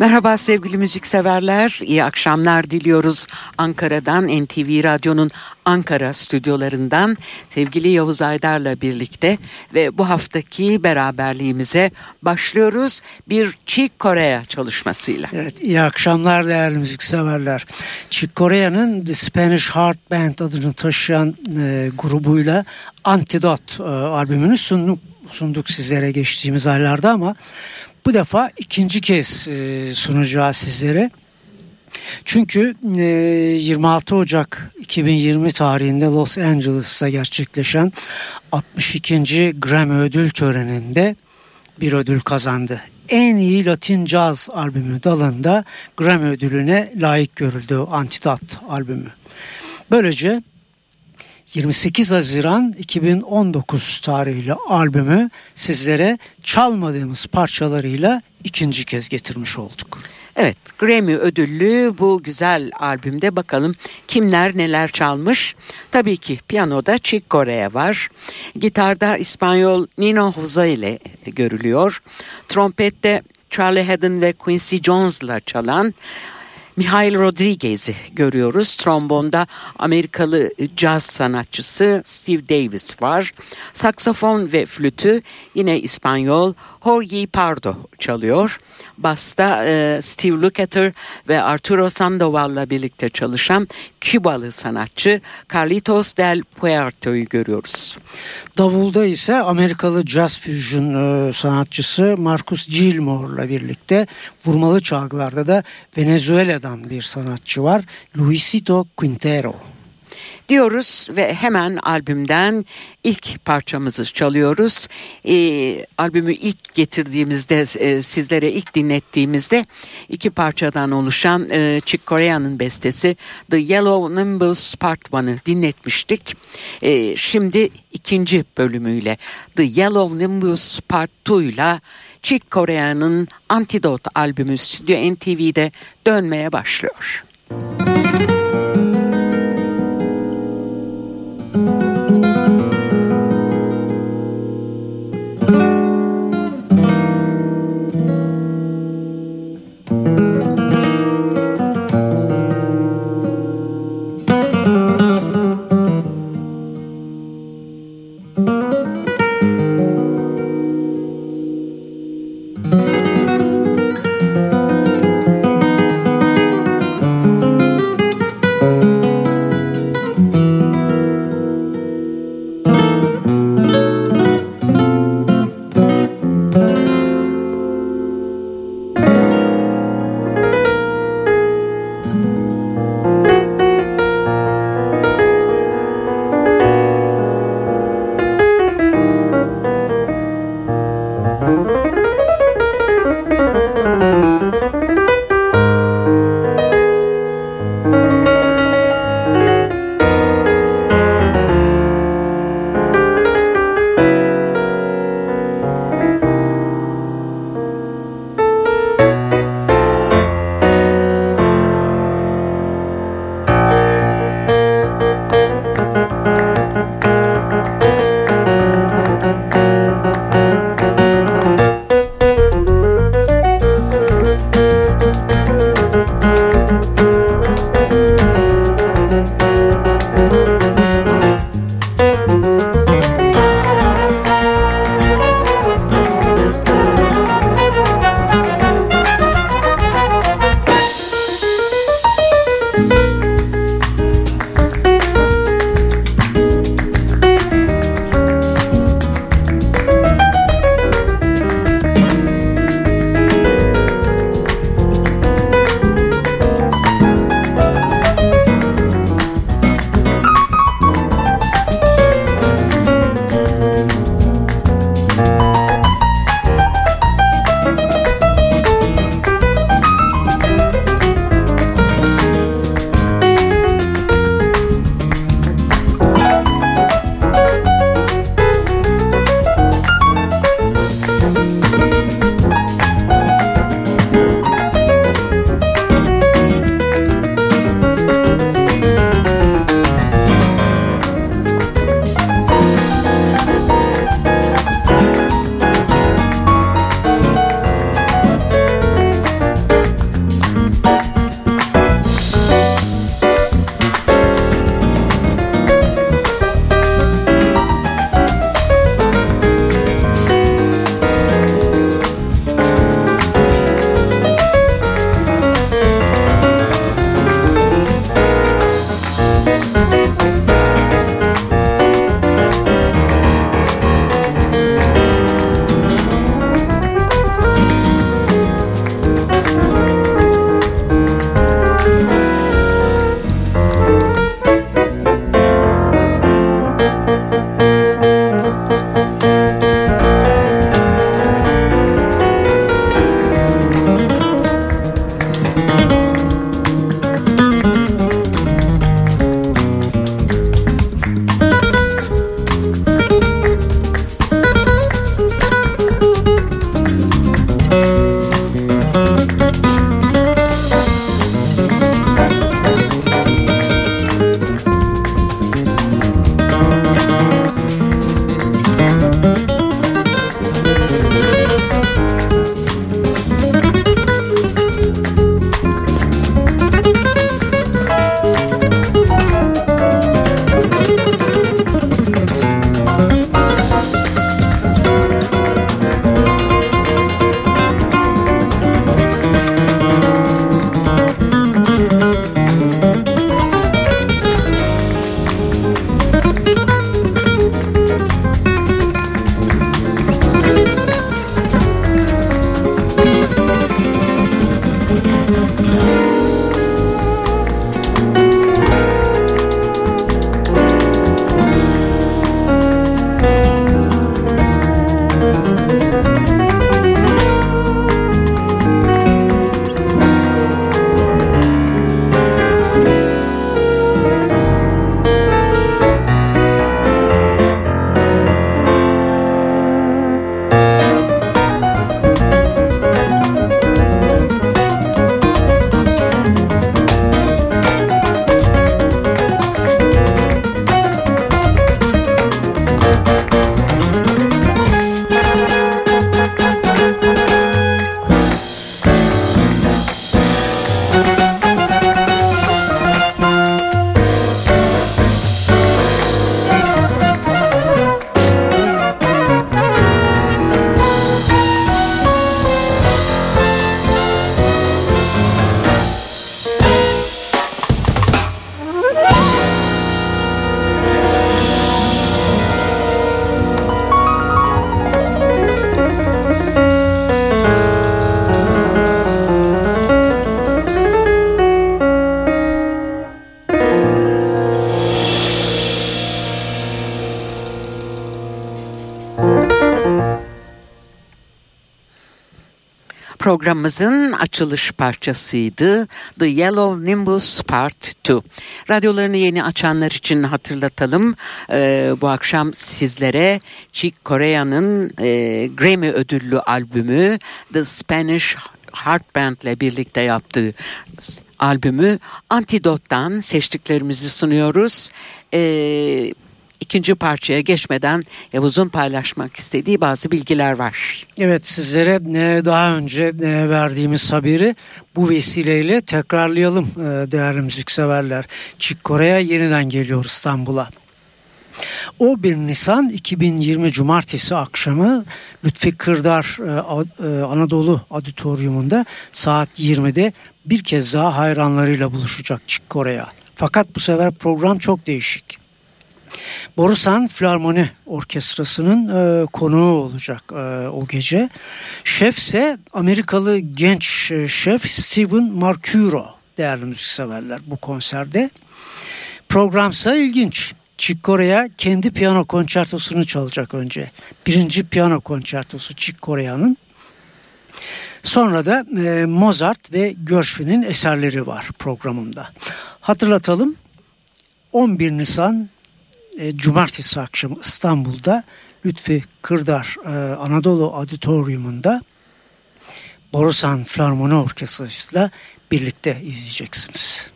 Merhaba sevgili müzikseverler, iyi akşamlar diliyoruz Ankara'dan NTV Radyo'nun Ankara stüdyolarından sevgili Yavuz Aydar'la birlikte ve bu haftaki beraberliğimize başlıyoruz bir Chick Korea çalışmasıyla. Evet, iyi akşamlar değerli müzikseverler. Chick Corea'nın The Spanish Heart Band adını taşıyan e, grubuyla Antidot e, albümünü sunduk, sunduk sizlere geçtiğimiz aylarda ama bu defa ikinci kez e, sunacağız sizlere. Çünkü e, 26 Ocak 2020 tarihinde Los Angeles'ta gerçekleşen 62. Grammy ödül töreninde bir ödül kazandı. En iyi Latin Jazz albümü dalında Grammy ödülüne layık görüldü Antidot albümü. Böylece 28 Haziran 2019 tarihli albümü sizlere çalmadığımız parçalarıyla ikinci kez getirmiş olduk. Evet Grammy ödüllü bu güzel albümde bakalım kimler neler çalmış. Tabii ki piyanoda Chick Corea var. Gitarda İspanyol Nino Jose ile görülüyor. Trompette Charlie Haddon ve Quincy Jones'la çalan Mihail Rodriguez'i görüyoruz. Trombonda Amerikalı caz sanatçısı Steve Davis var. Saksafon ve flütü yine İspanyol Jorge Pardo çalıyor. Basta e, Steve Lukather ve Arturo Sandoval'la birlikte çalışan Kübalı sanatçı Carlitos del Puerto'yu görüyoruz. Davulda ise Amerikalı jazz fusion e, sanatçısı Marcus Gilmore'la birlikte vurmalı çalgılarda da Venezuela'dan bir sanatçı var. Luisito Quintero diyoruz ve hemen albümden ilk parçamızı çalıyoruz. E, albümü ilk getirdiğimizde e, sizlere ilk dinlettiğimizde iki parçadan oluşan e, Chick Corea'nın bestesi The Yellow Nimbus Part 1'ı dinletmiştik. E, şimdi ikinci bölümüyle The Yellow Nimbus Part 2 ile Chick Corea'nın Antidote albümü Stüdyo NTV'de dönmeye başlıyor. Müzik programımızın açılış parçasıydı. The Yellow Nimbus Part 2. Radyolarını yeni açanlar için hatırlatalım. Ee, bu akşam sizlere Chick Corea'nın e, Grammy ödüllü albümü The Spanish Heart Band ile birlikte yaptığı albümü Antidot'tan seçtiklerimizi sunuyoruz. Ee, ikinci parçaya geçmeden Yavuz'un paylaşmak istediği bazı bilgiler var. Evet sizlere e, daha önce e, verdiğimiz haberi bu vesileyle tekrarlayalım e, değerli müzikseverler. Çık Kore'ye yeniden geliyor İstanbul'a. O 1 Nisan 2020 Cumartesi akşamı Lütfi Kırdar Anadolu Auditorium'unda saat 20'de bir kez daha hayranlarıyla buluşacak Çık Kore'ye. Fakat bu sefer program çok değişik. Borusan Filarmoni Orkestrası'nın e, konuğu olacak e, o gece. Şef ise Amerikalı genç e, şef Steven Marcuro değerli müzikseverler bu konserde. Programsa ilginç. Chick Corea kendi piyano konçertosunu çalacak önce. Birinci piyano konçertosu Chick Corea'nın. Sonra da e, Mozart ve Gershwin'in eserleri var programında. Hatırlatalım 11 Nisan e, cumartesi akşamı İstanbul'da Lütfi Kırdar e, Anadolu Auditorium'unda Borusan Filarmoni Orkestrası'yla birlikte izleyeceksiniz.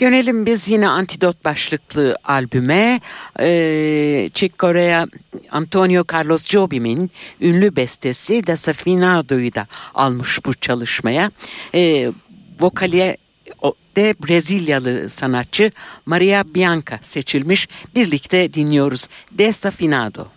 Dönelim biz yine Antidot başlıklı albüme. Ee, Chick Corea Antonio Carlos Jobim'in ünlü bestesi Desafinado'yu da almış bu çalışmaya. Ee, vokaliye de Brezilyalı sanatçı Maria Bianca seçilmiş. Birlikte dinliyoruz Desafinado.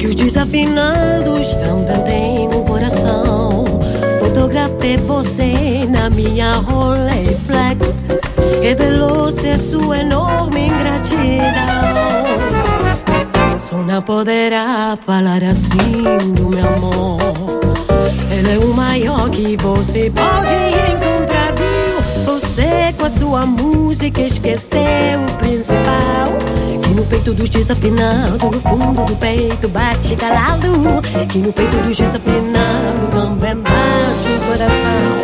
Que os desafinados também têm um coração. Fotografei você na minha Rolleiflex. Revelou-se sua enorme ingratidão. Só não poderá falar assim do meu amor. Ele é o maior que você pode encontrar, viu? Você com a sua música esqueceu o principal. Que no peito dos desafinados, no fundo do peito bate calado. Que no peito dos desafinados também bate o coração.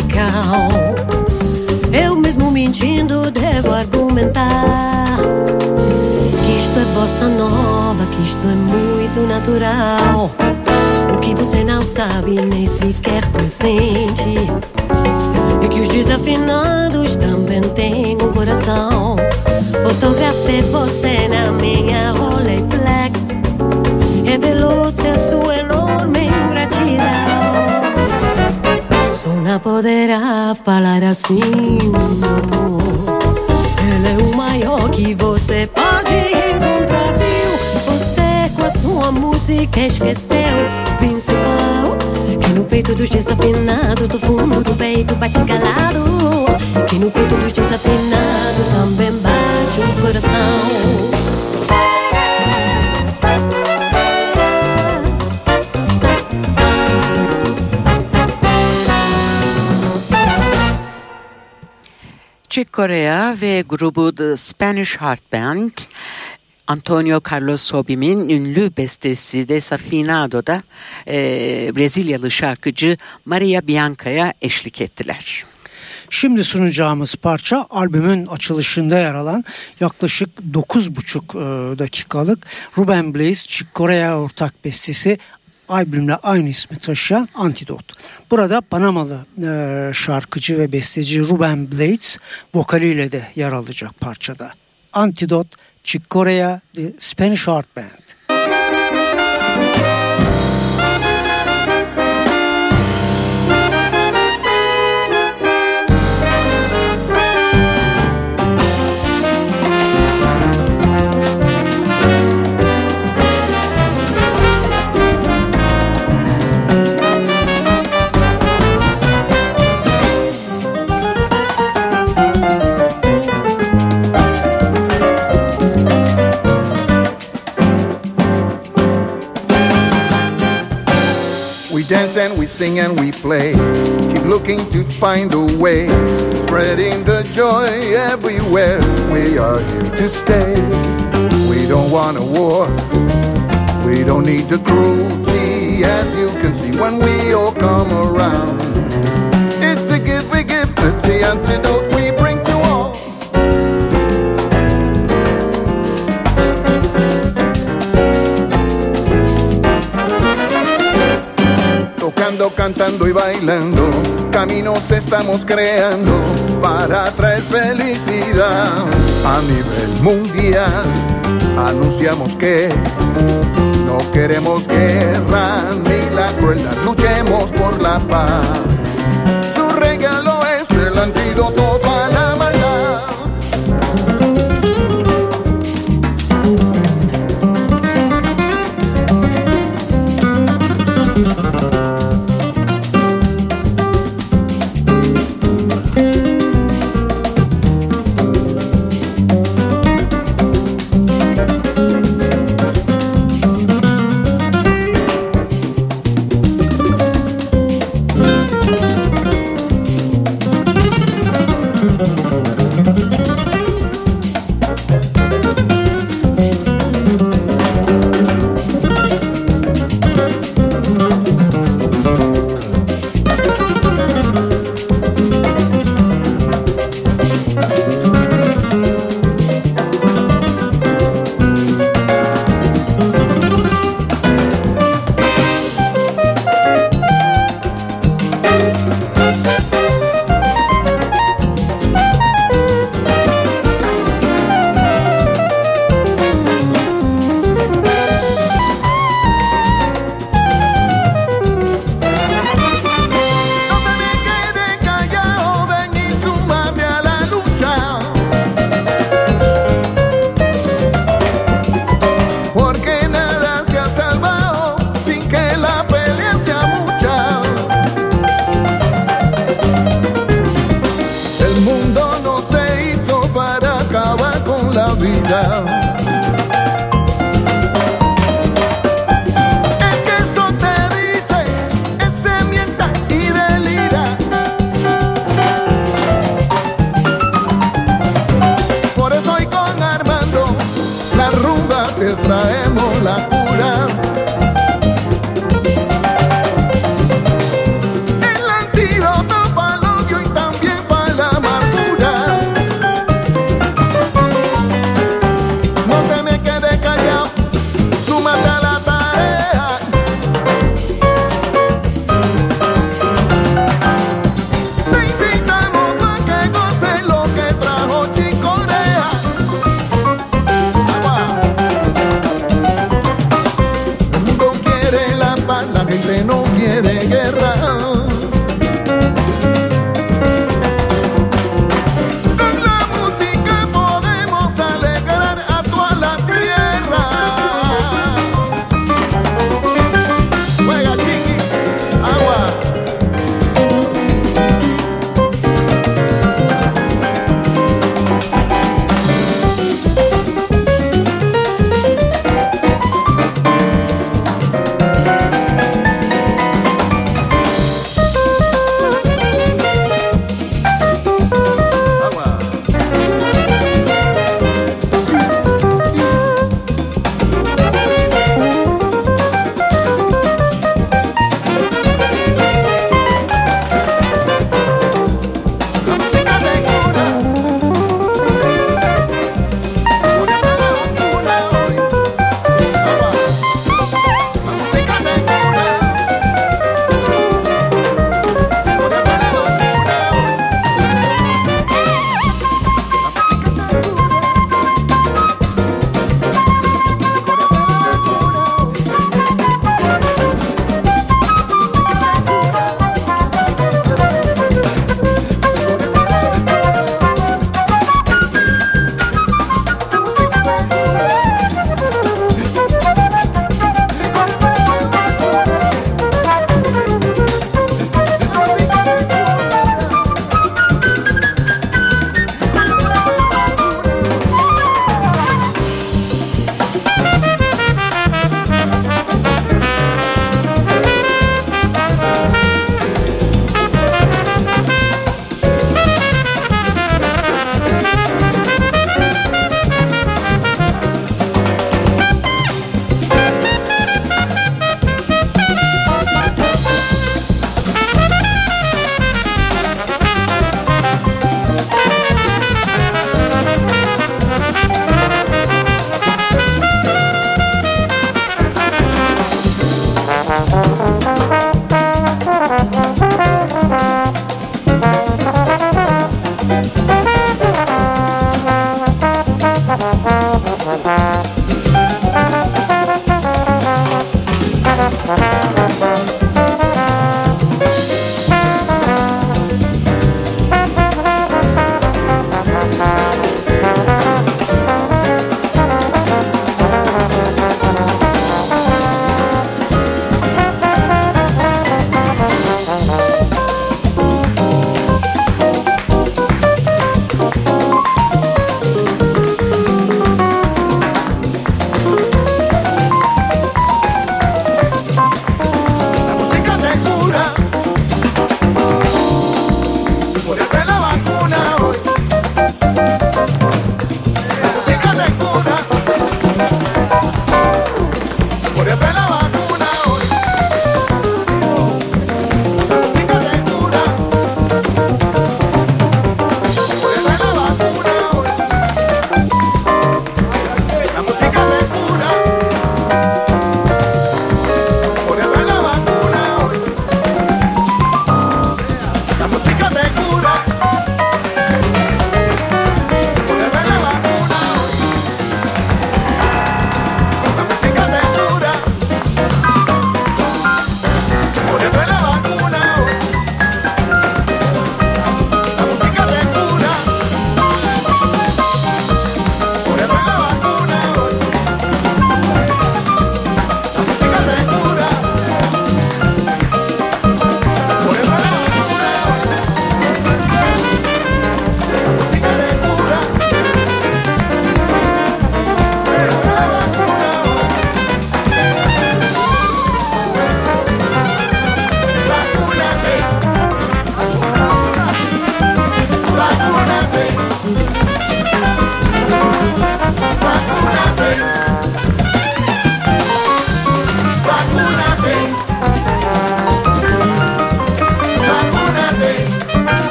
Musical. Eu mesmo mentindo devo argumentar que isto é bossa nova, que isto é muito natural. O que você não sabe nem sequer presente. E que os desafinados também têm um coração. Fotografei você na minha Rolleiflex. Falar assim, não. Ele é o maior que você pode encontrar, viu? Você com a sua música esqueceu o principal. Que no peito dos desafinados, do fundo do peito bate calado. Que no peito dos desafinados Corea ve grubu The Spanish Heart Band Antonio Carlos Jobim'in ünlü bestesi Desafinado'da e, Brezilyalı şarkıcı Maria Bianca'ya eşlik ettiler. Şimdi sunacağımız parça albümün açılışında yer alan yaklaşık 9,5 e, dakikalık Ruben Blades Chick Corea ortak bestesi albümle aynı ismi taşıyan Antidot. Burada Panamalı e, şarkıcı ve besteci Ruben Blades vokaliyle de yer alacak parçada. Antidot Chick Corea The Spanish Heart Band. We dance and we sing and we play. Keep looking to find a way. Spreading the joy everywhere. We are here to stay. We don't want a war. We don't need the cruelty. As you can see when we all come around. It's the gift we give. It's the antidote Cantando y bailando, caminos estamos creando para traer felicidad a nivel mundial. Anunciamos que no queremos guerra ni la crueldad, luchemos por la paz. Su regalo es el antídoto sola.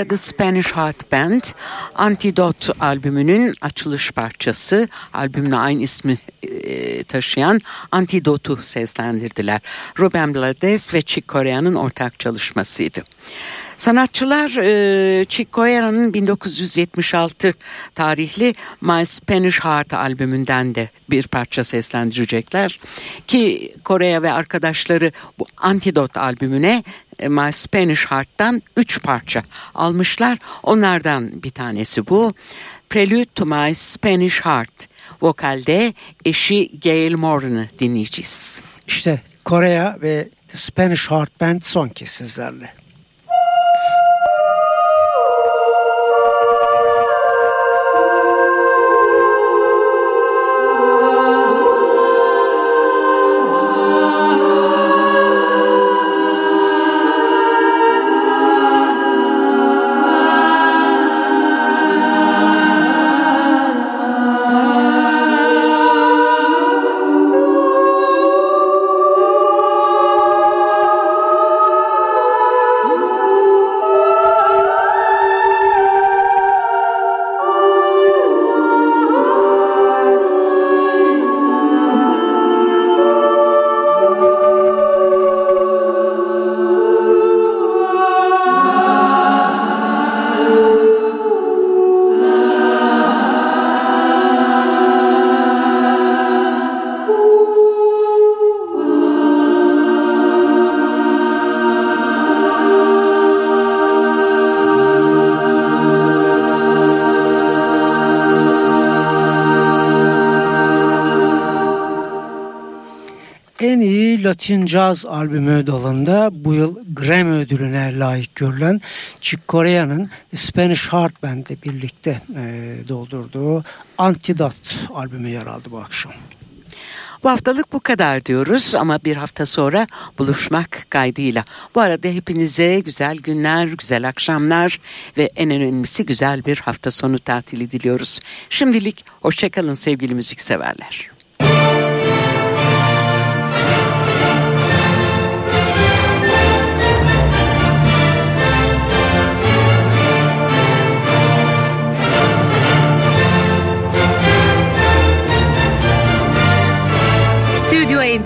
Ve The Spanish Heart Band Antidote albümünün açılış parçası albümle aynı ismi e, taşıyan Antidote'u seslendirdiler. Ruben Blades ve Chick Corea'nın ortak çalışmasıydı. Sanatçılar e, Chick Corea'nın 1976 tarihli My Spanish Heart albümünden de bir parça seslendirecekler. Ki Korea ve arkadaşları bu Antidote albümüne e, My Spanish Heart'tan 3 parça almışlar. Onlardan bir tanesi bu. Prelude to My Spanish Heart. Vokalde eşi Gail Moran'ı dinleyeceğiz. İşte Korea ve Spanish Heart Band son kez sizlerle. Latin Jazz albümü dalında bu yıl Grammy ödülüne layık görülen Chick Corea'nın The Spanish Heart Band'le birlikte e, doldurduğu Antidote albümü yer aldı bu akşam. Bu haftalık bu kadar diyoruz ama bir hafta sonra buluşmak kaydıyla. Bu arada hepinize güzel günler, güzel akşamlar ve en önemlisi güzel bir hafta sonu tatili diliyoruz. Şimdilik hoşçakalın sevgili müzikseverler.